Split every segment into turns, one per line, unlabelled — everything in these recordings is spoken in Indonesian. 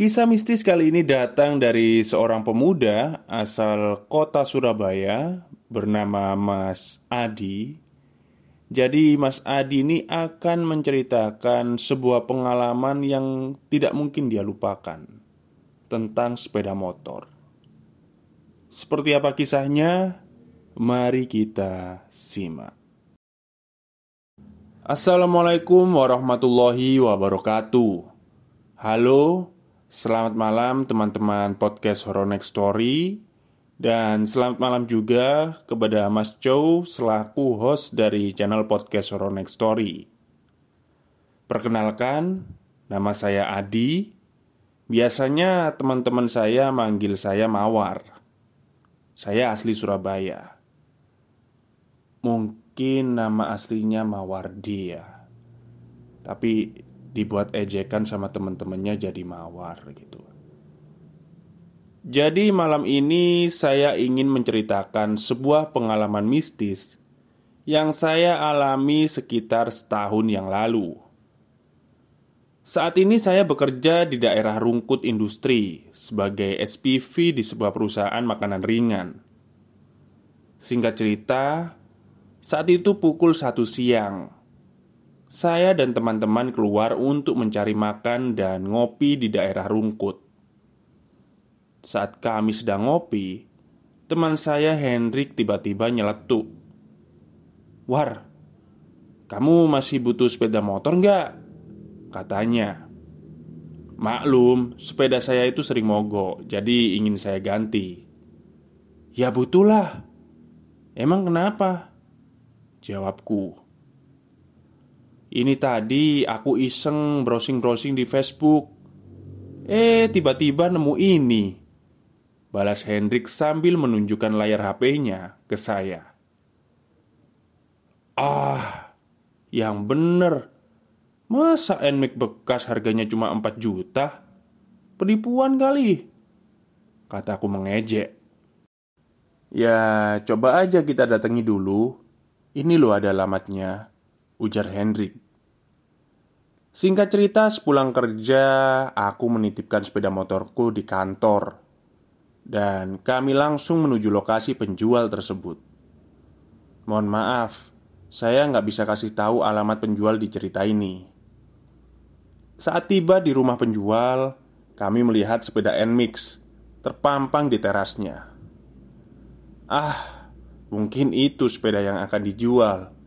Kisah mistis kali ini datang dari seorang pemuda asal kota Surabaya bernama Mas Adi. Jadi, Mas Adi ini akan menceritakan sebuah pengalaman yang tidak mungkin dia lupakan tentang sepeda motor. Seperti apa kisahnya? Mari kita simak. Assalamualaikum warahmatullahi wabarakatuh. Halo, Selamat malam teman-teman podcast Horror Next Story. Dan selamat malam juga kepada Mas Chow selaku host dari channel podcast Horror Next Story. Perkenalkan, nama saya Adi. Biasanya teman-teman saya manggil saya Mawar. Saya asli Surabaya. Mungkin nama aslinya Mawardi ya. Tapi dibuat ejekan sama teman-temannya jadi mawar gitu. Jadi malam ini saya ingin menceritakan sebuah pengalaman mistis yang saya alami sekitar setahun yang lalu. Saat ini saya bekerja di daerah Rungkut Industri sebagai SPV di sebuah perusahaan makanan ringan. Singkat cerita, saat itu pukul satu siang saya dan teman-teman keluar untuk mencari makan dan ngopi di daerah Rungkut. Saat kami sedang ngopi, teman saya Hendrik tiba-tiba nyeletuk. "War, kamu masih butuh sepeda motor nggak?" katanya. Maklum, sepeda saya itu sering mogok, jadi ingin saya ganti. "Ya butuhlah." "Emang kenapa?" Jawabku. Ini tadi aku iseng browsing-browsing di Facebook. Eh, tiba-tiba nemu ini. Balas Hendrik sambil menunjukkan layar HP-nya ke saya. Ah, yang bener. Masa NMAX bekas harganya cuma 4 juta? Penipuan kali Kataku mengejek. Ya, coba aja kita datangi dulu. Ini loh ada alamatnya Ujar Hendrik Singkat cerita, sepulang kerja, aku menitipkan sepeda motorku di kantor. Dan kami langsung menuju lokasi penjual tersebut. Mohon maaf, saya nggak bisa kasih tahu alamat penjual di cerita ini. Saat tiba di rumah penjual, kami melihat sepeda NMAX terpampang di terasnya. Ah, mungkin itu sepeda yang akan dijual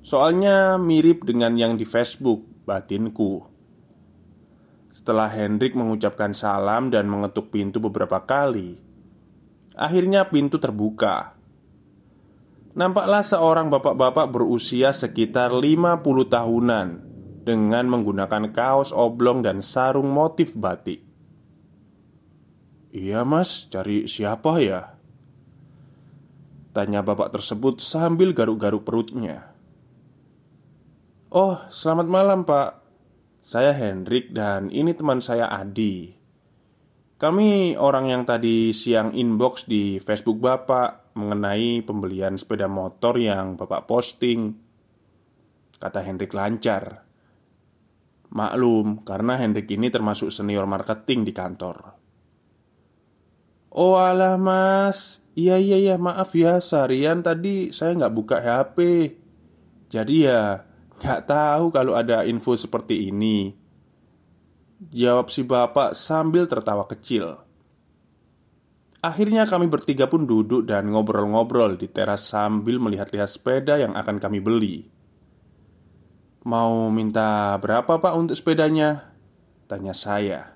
Soalnya mirip dengan yang di Facebook, batinku. Setelah Hendrik mengucapkan salam dan mengetuk pintu beberapa kali, akhirnya pintu terbuka. Nampaklah seorang bapak-bapak berusia sekitar 50 tahunan dengan menggunakan kaos oblong dan sarung motif batik. "Iya, Mas, cari siapa ya?" Tanya bapak tersebut sambil garuk-garuk perutnya. Oh, selamat malam pak. Saya Hendrik dan ini teman saya Adi. Kami orang yang tadi siang inbox di Facebook bapak Mengenai pembelian sepeda motor yang bapak posting. Kata Hendrik lancar. Maklum, karena Hendrik ini termasuk senior marketing di kantor. Oh alah mas. Iya iya iya. Maaf ya Seharian tadi saya nggak buka HP Jadi ya Gak tahu kalau ada info seperti ini. Jawab si bapak sambil tertawa kecil. Akhirnya kami bertiga pun duduk dan ngobrol-ngobrol di teras sambil melihat-lihat sepeda yang akan kami beli. Mau minta berapa pak untuk sepedanya? Tanya saya.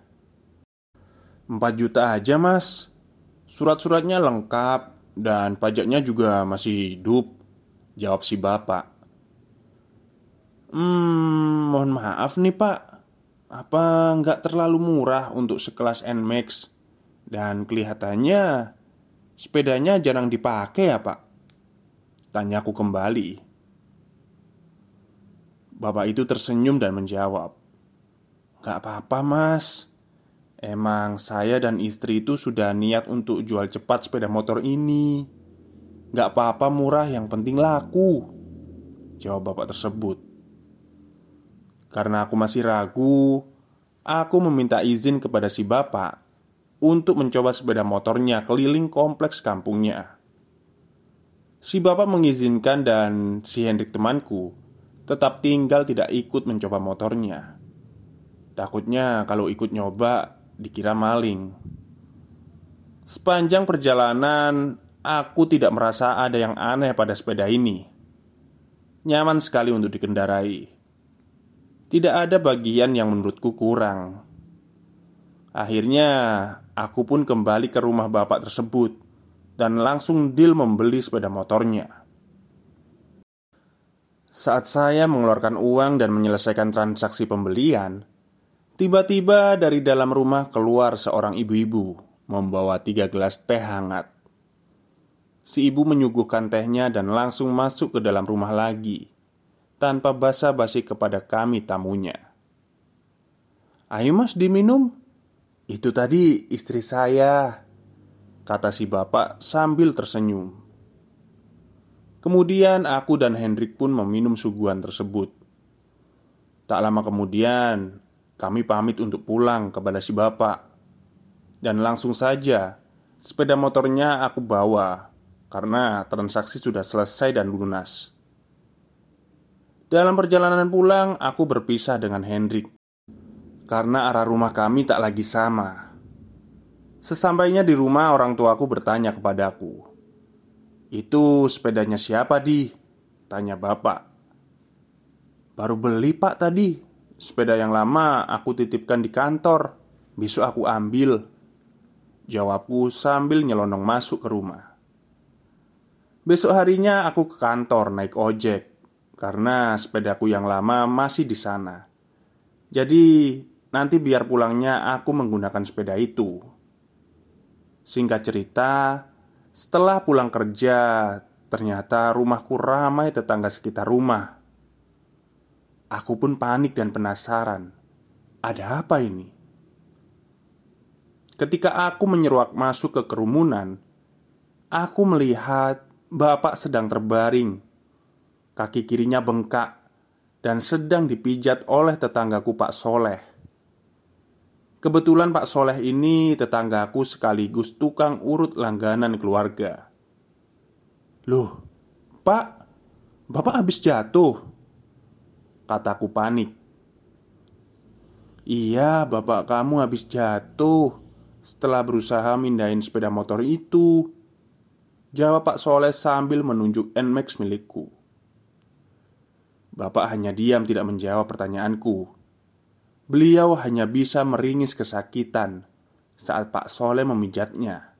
4 juta aja mas. Surat-suratnya lengkap Dan pajaknya juga masih hidup Jawab si bapak Hmm, mohon maaf nih pak. Apa nggak terlalu murah untuk sekelas NMAX Dan kelihatannya Sepedanya jarang dipakai ya pak. Tanyaku kembali. Bapak itu tersenyum dan menjawab Gak apa-apa mas. Emang saya dan istri itu sudah niat untuk jual cepat sepeda motor ini. Gak apa-apa murah yang penting laku. Jawab bapak tersebut Karena aku masih ragu Aku meminta izin kepada si bapak Untuk mencoba sepeda motornya keliling kompleks kampungnya Si bapak mengizinkan dan si Hendrik temanku Tetap tinggal tidak ikut mencoba motornya Takutnya kalau ikut nyoba dikira maling. Sepanjang perjalanan, aku tidak merasa ada yang aneh pada sepeda ini. Nyaman sekali untuk dikendarai. Tidak ada bagian yang menurutku kurang. Akhirnya, aku pun kembali ke rumah bapak tersebut dan langsung deal membeli sepeda motornya. Saat saya mengeluarkan uang dan menyelesaikan transaksi pembelian, Tiba-tiba dari dalam rumah keluar seorang ibu-ibu membawa tiga gelas teh hangat. Si ibu menyuguhkan tehnya dan langsung masuk ke dalam rumah lagi tanpa basa-basi kepada kami tamunya. "Ayo, Mas, diminum." "Itu tadi istri saya," kata si bapak sambil tersenyum. Kemudian aku dan Hendrik pun meminum suguhan tersebut. Tak lama kemudian, kami pamit untuk pulang kepada si bapak Dan langsung saja Sepeda motornya aku bawa Karena transaksi sudah selesai dan lunas Dalam perjalanan pulang Aku berpisah dengan Hendrik. Karena arah rumah kami tak lagi sama. Sesampainya di rumah orang tuaku bertanya kepadaku Itu sepedanya siapa di? Tanya bapak. Baru beli pak tadi. Sepeda yang lama aku titipkan di kantor. Besok aku ambil. Jawabku sambil nyelonong masuk ke rumah. Besok harinya aku ke kantor naik ojek Karena sepedaku yang lama masih di sana Jadi nanti biar pulangnya aku menggunakan sepeda itu Singkat cerita Setelah pulang kerja Ternyata rumahku ramai tetangga sekitar rumah Aku pun panik dan penasaran. Ada apa ini? Ketika aku menyeruak masuk ke kerumunan, aku melihat bapak sedang terbaring. Kaki kirinya bengkak dan sedang dipijat oleh tetanggaku Pak Soleh. Kebetulan Pak Soleh ini tetanggaku sekaligus tukang urut langganan keluarga. Loh, Pak, Bapak habis jatuh Kataku panik Iya, bapak kamu habis jatuh Setelah berusaha mindahin sepeda motor itu Jawab Pak Soleh sambil menunjuk NMAX milikku Bapak hanya diam tidak menjawab pertanyaanku Beliau hanya bisa meringis kesakitan Saat Pak Soleh memijatnya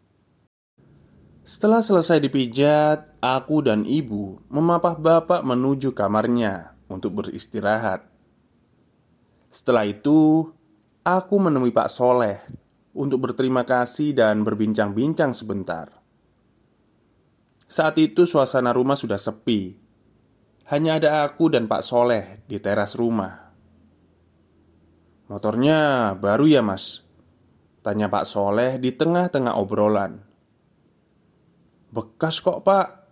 Setelah selesai dipijat, aku dan ibu memapah bapak menuju kamarnya untuk beristirahat. Setelah itu, aku menemui Pak Soleh untuk berterima kasih dan berbincang-bincang sebentar. Saat itu, suasana rumah sudah sepi. Hanya ada aku dan Pak Soleh di teras rumah. "Motornya baru ya, Mas?" tanya Pak Soleh di tengah-tengah obrolan. "Bekas kok, Pak."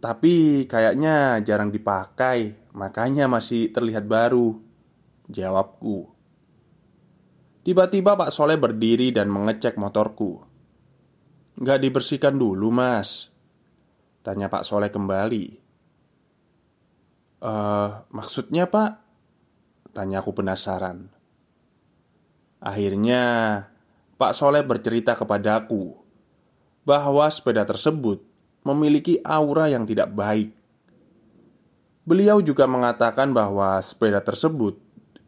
Tapi kayaknya jarang dipakai Makanya masih terlihat baru Jawabku Tiba-tiba Pak Soleh berdiri dan mengecek motorku Gak dibersihkan dulu mas Tanya Pak Soleh kembali Eh, maksudnya pak? Tanya aku penasaran Akhirnya Pak Soleh bercerita kepadaku Bahwa sepeda tersebut memiliki aura yang tidak baik. Beliau juga mengatakan bahwa sepeda tersebut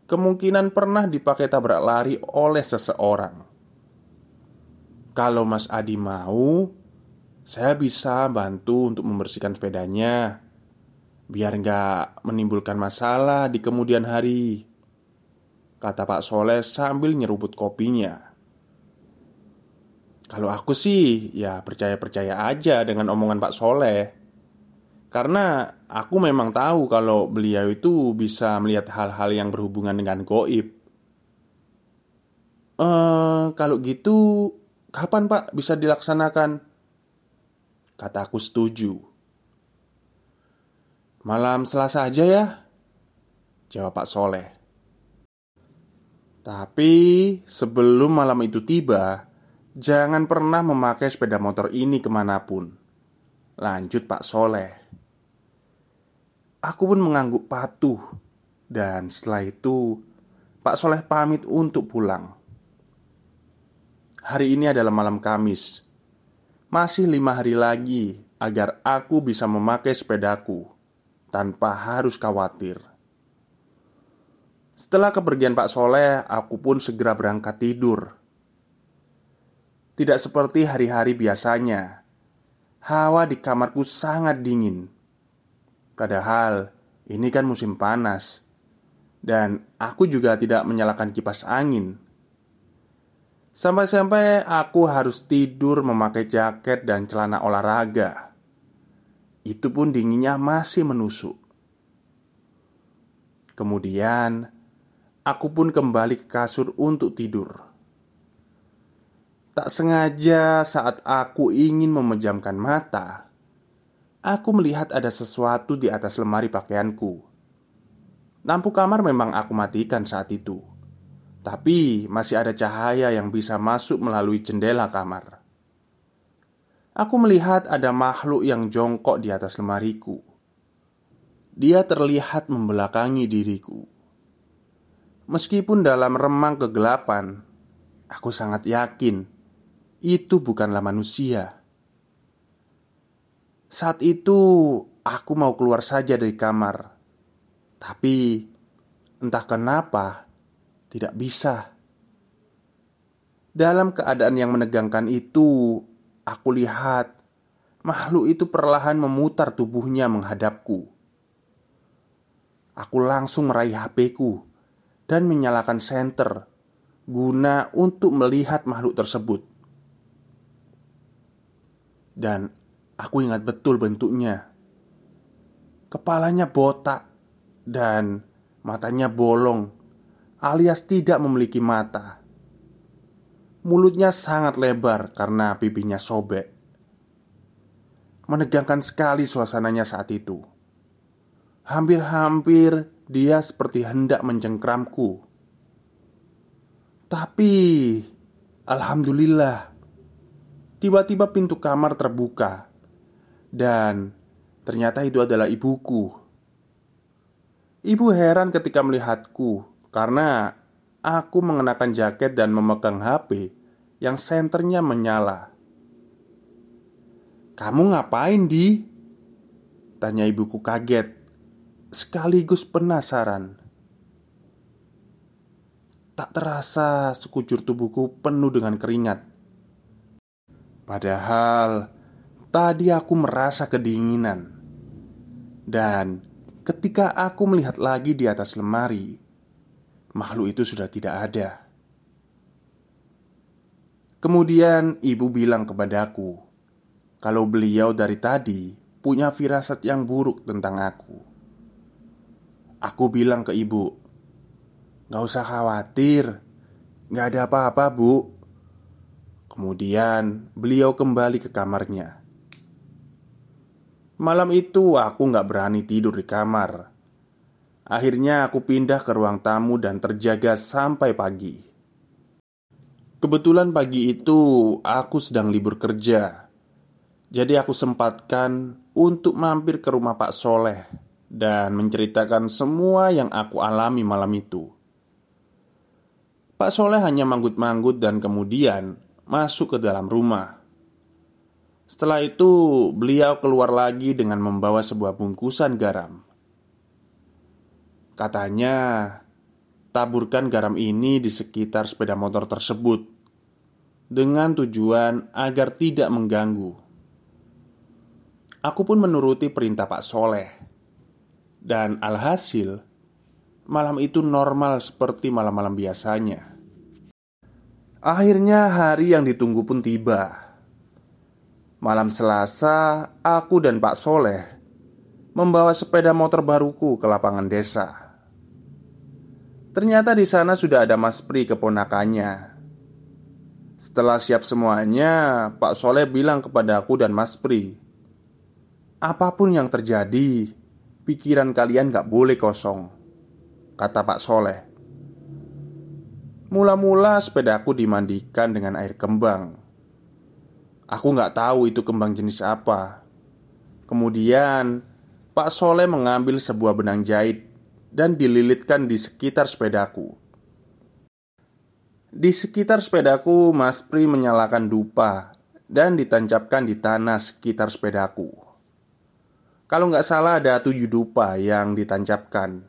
kemungkinan pernah dipakai tabrak lari oleh seseorang. Kalau Mas Adi mau, saya bisa bantu untuk membersihkan sepedanya biar nggak menimbulkan masalah di kemudian hari. Kata Pak Soleh sambil nyeruput kopinya Kalau aku sih ya percaya-percaya aja dengan omongan Pak Soleh Karena aku memang tahu kalau beliau itu bisa melihat hal-hal yang berhubungan dengan goib Eh, kalau gitu kapan Pak bisa dilaksanakan? Kataku setuju Malam Selasa aja ya. Jawab Pak Soleh. Tapi sebelum malam itu tiba Jangan pernah memakai sepeda motor ini ke mana pun. Lanjut Pak Soleh. Aku pun mengangguk patuh. Dan setelah itu Pak Soleh pamit untuk pulang. Hari ini adalah malam Kamis. Masih lima hari lagi agar aku bisa memakai sepedaku tanpa harus khawatir. Setelah kepergian Pak Soleh, aku pun segera berangkat tidur. Tidak seperti hari-hari biasanya, hawa di kamarku sangat dingin. Padahal ini kan musim panas, dan aku juga tidak menyalakan kipas angin. Sampai-sampai aku harus tidur memakai jaket dan celana olahraga. Itu pun dinginnya masih menusuk. Kemudian, aku pun kembali ke kasur untuk tidur. Tak sengaja, saat aku ingin memejamkan mata, aku melihat ada sesuatu di atas lemari pakaianku. Lampu kamar memang aku matikan saat itu. Tapi masih ada cahaya yang bisa masuk melalui jendela kamar. Aku melihat ada makhluk yang jongkok di atas lemariku. Dia terlihat membelakangi diriku. Meskipun dalam remang kegelapan, aku sangat yakin itu bukanlah manusia. Saat itu aku mau keluar saja dari kamar, tapi entah kenapa tidak bisa. Dalam keadaan yang menegangkan itu, aku lihat makhluk itu perlahan memutar tubuhnya menghadapku. Aku langsung meraih HP-ku dan menyalakan senter guna untuk melihat makhluk tersebut. Dan aku ingat betul bentuknya. Kepalanya botak dan matanya bolong alias tidak memiliki mata. Mulutnya sangat lebar karena pipinya sobek. Menegangkan sekali suasananya saat itu. Hampir-hampir dia seperti hendak mencengkramku. Tapi alhamdulillah, tiba-tiba pintu kamar terbuka dan ternyata itu adalah ibuku. Ibu heran ketika melihatku karena aku mengenakan jaket dan memegang HP yang senternya menyala. "Kamu ngapain, Di?" tanya ibuku kaget sekaligus penasaran. Tak terasa sekujur tubuhku penuh dengan keringat. Padahal tadi aku merasa kedinginan. Dan ketika aku melihat lagi di atas lemari, makhluk itu sudah tidak ada. Kemudian ibu bilang kepadaku kalau beliau dari tadi punya firasat yang buruk tentang aku. Aku bilang ke ibu, "Gak usah khawatir, gak ada apa-apa, Bu." Kemudian beliau kembali ke kamarnya. Malam itu aku gak berani tidur di kamar Akhirnya aku pindah ke ruang tamu dan terjaga sampai pagi. Kebetulan pagi itu aku sedang libur kerja. Jadi aku sempatkan untuk mampir ke rumah Pak Soleh dan menceritakan semua yang aku alami malam itu. Pak Soleh hanya manggut-manggut dan kemudian masuk ke dalam rumah. Setelah itu, beliau keluar lagi dengan membawa sebuah bungkusan garam. Katanya, taburkan garam ini di sekitar sepeda motor tersebut dengan tujuan agar tidak mengganggu. Aku pun menuruti perintah Pak Soleh, dan alhasil malam itu normal seperti malam-malam biasanya. Akhirnya hari yang ditunggu pun tiba. Malam Selasa, aku dan Pak Soleh membawa sepeda motor baruku ke lapangan desa. Ternyata di sana sudah ada Mas Pri keponakannya. Setelah siap semuanya, Pak Soleh bilang kepada aku dan Mas Pri, "Apa pun yang terjadi, pikiran kalian gak boleh kosong," kata Pak Soleh. Mula-mula sepedaku dimandikan dengan air kembang Aku nggak tahu itu kembang jenis apa. Kemudian, Pak Soleh mengambil sebuah benang jahit dan dililitkan di sekitar sepedaku. Di sekitar sepedaku, Mas Pri menyalakan dupa dan ditancapkan di tanah sekitar sepedaku. Kalau nggak salah ada tujuh dupa yang ditancapkan.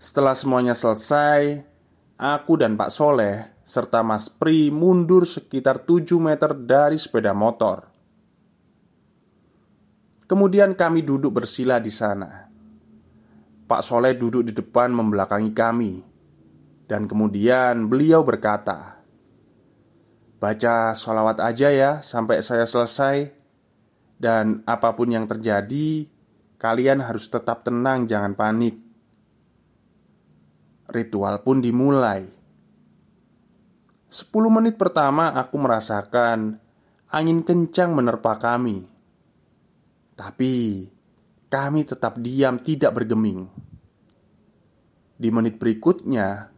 Setelah semuanya selesai, aku dan Pak Soleh serta Mas Pri mundur sekitar 7 meter dari sepeda motor. Kemudian kami duduk bersila di sana. Pak Soleh duduk di depan membelakangi kami, dan kemudian beliau berkata, "Baca sholawat aja ya sampai saya selesai, dan apa pun yang terjadi, kalian harus tetap tenang, jangan panik." Ritual pun dimulai. Sepuluh menit pertama aku merasakan angin kencang menerpa kami Tapi kami tetap diam tidak bergeming. Di menit berikutnya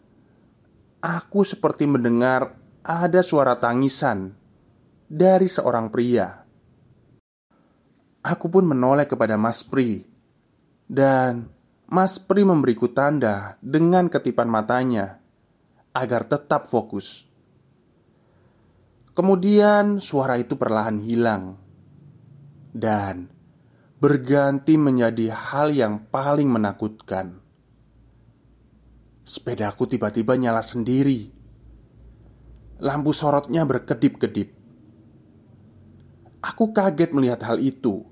Aku seperti mendengar ada suara tangisan Dari seorang pria. Aku pun menoleh kepada Mas Pri Dan Mas Pri memberiku tanda dengan ketipan matanya Agar tetap fokus. Kemudian suara itu perlahan hilang dan berganti menjadi hal yang paling menakutkan. Sepedaku tiba-tiba nyala sendiri. Lampu sorotnya berkedip-kedip. Aku kaget melihat hal itu.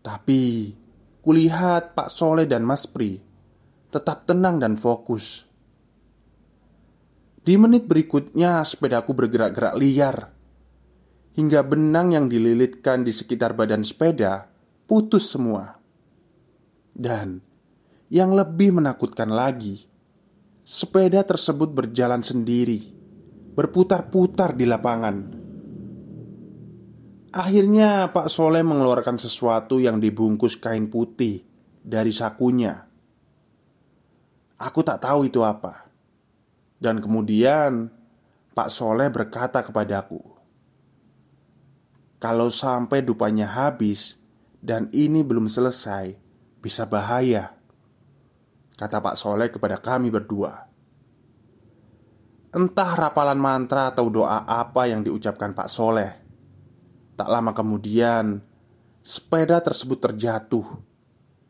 Tapi kulihat Pak Soleh dan Mas Pri tetap tenang dan fokus. Di menit berikutnya, sepedaku bergerak-gerak liar hingga benang yang dililitkan di sekitar badan sepeda putus semua. Dan yang lebih menakutkan lagi, sepeda tersebut berjalan sendiri, berputar-putar di lapangan. Akhirnya, Pak Soleh mengeluarkan sesuatu yang dibungkus kain putih dari sakunya. Aku tak tahu itu apa. Dan kemudian Pak Soleh berkata kepadaku, "Kalau sampai dupanya habis dan ini belum selesai, bisa bahaya." Kata Pak Soleh kepada kami berdua. Entah rapalan mantra atau doa apa yang diucapkan Pak Soleh. Tak lama kemudian, sepeda tersebut terjatuh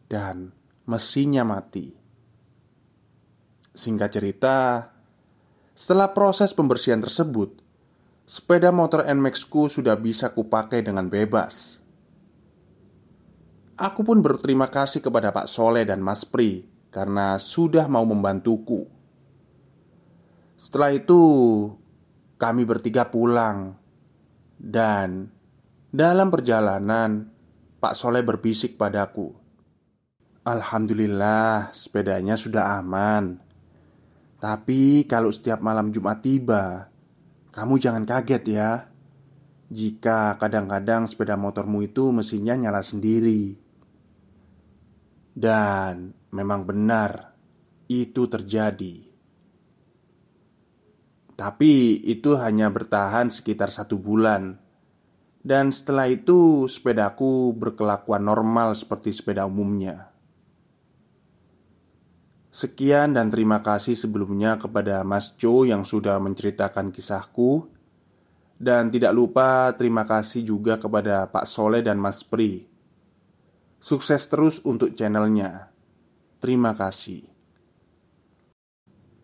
dan mesinnya mati. Singkat cerita, setelah proses pembersihan tersebut, sepeda motor NMAX-ku sudah bisa kupakai dengan bebas. Aku pun berterima kasih kepada Pak Soleh dan Mas Pri karena sudah mau membantuku. Setelah itu, kami bertiga pulang, dan dalam perjalanan, Pak Soleh berbisik padaku, "Alhamdulillah, sepedanya sudah aman." Tapi kalau setiap malam Jumat tiba, kamu jangan kaget ya. Jika kadang-kadang sepeda motormu itu mesinnya nyala sendiri. Dan memang benar itu terjadi. Tapi itu hanya bertahan sekitar satu bulan Dan setelah itu sepedaku berkelakuan normal seperti sepeda umumnya Sekian dan terima kasih sebelumnya kepada Mas Jo yang sudah menceritakan kisahku. Dan tidak lupa terima kasih juga kepada Pak Soleh dan Mas Pri. Sukses terus untuk channelnya. Terima kasih.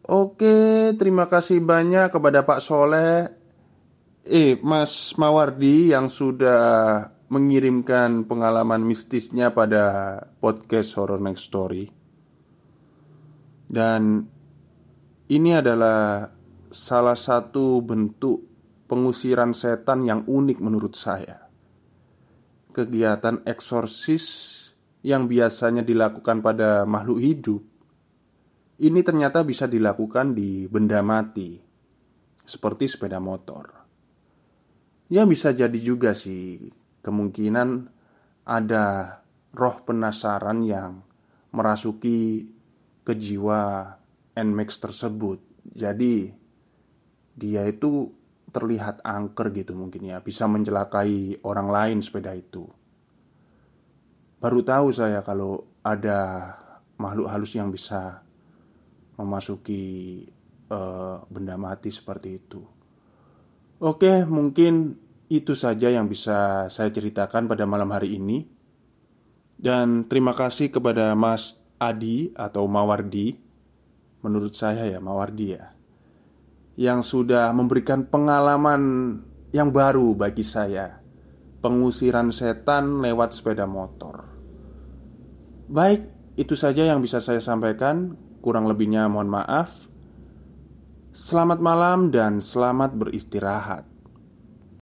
Oke, terima kasih banyak kepada Pak Soleh. Eh, Mas Mawardi yang sudah mengirimkan pengalaman mistisnya pada podcast Horror Next Story Dan ini adalah salah satu bentuk pengusiran setan yang unik menurut saya. Kegiatan eksorsis yang biasanya dilakukan pada makhluk hidup ini ternyata bisa dilakukan di benda mati, seperti sepeda motor. Ya, bisa jadi juga sih, kemungkinan ada roh penasaran yang merasuki ke jiwa Nmax tersebut. Jadi, dia itu terlihat angker gitu mungkin ya, bisa mencelakai orang lain sepeda itu. Baru tahu saya kalau ada makhluk halus yang bisa memasuki uh, benda mati seperti itu. Oke, mungkin itu saja yang bisa saya ceritakan pada malam hari ini. Dan terima kasih kepada Mas Adi atau Mawardi. Menurut saya ya Mawardi ya. Yang sudah memberikan pengalaman yang baru bagi saya. Pengusiran setan lewat sepeda motor. Baik, itu saja yang bisa saya sampaikan. Kurang lebihnya mohon maaf. Selamat malam dan selamat beristirahat.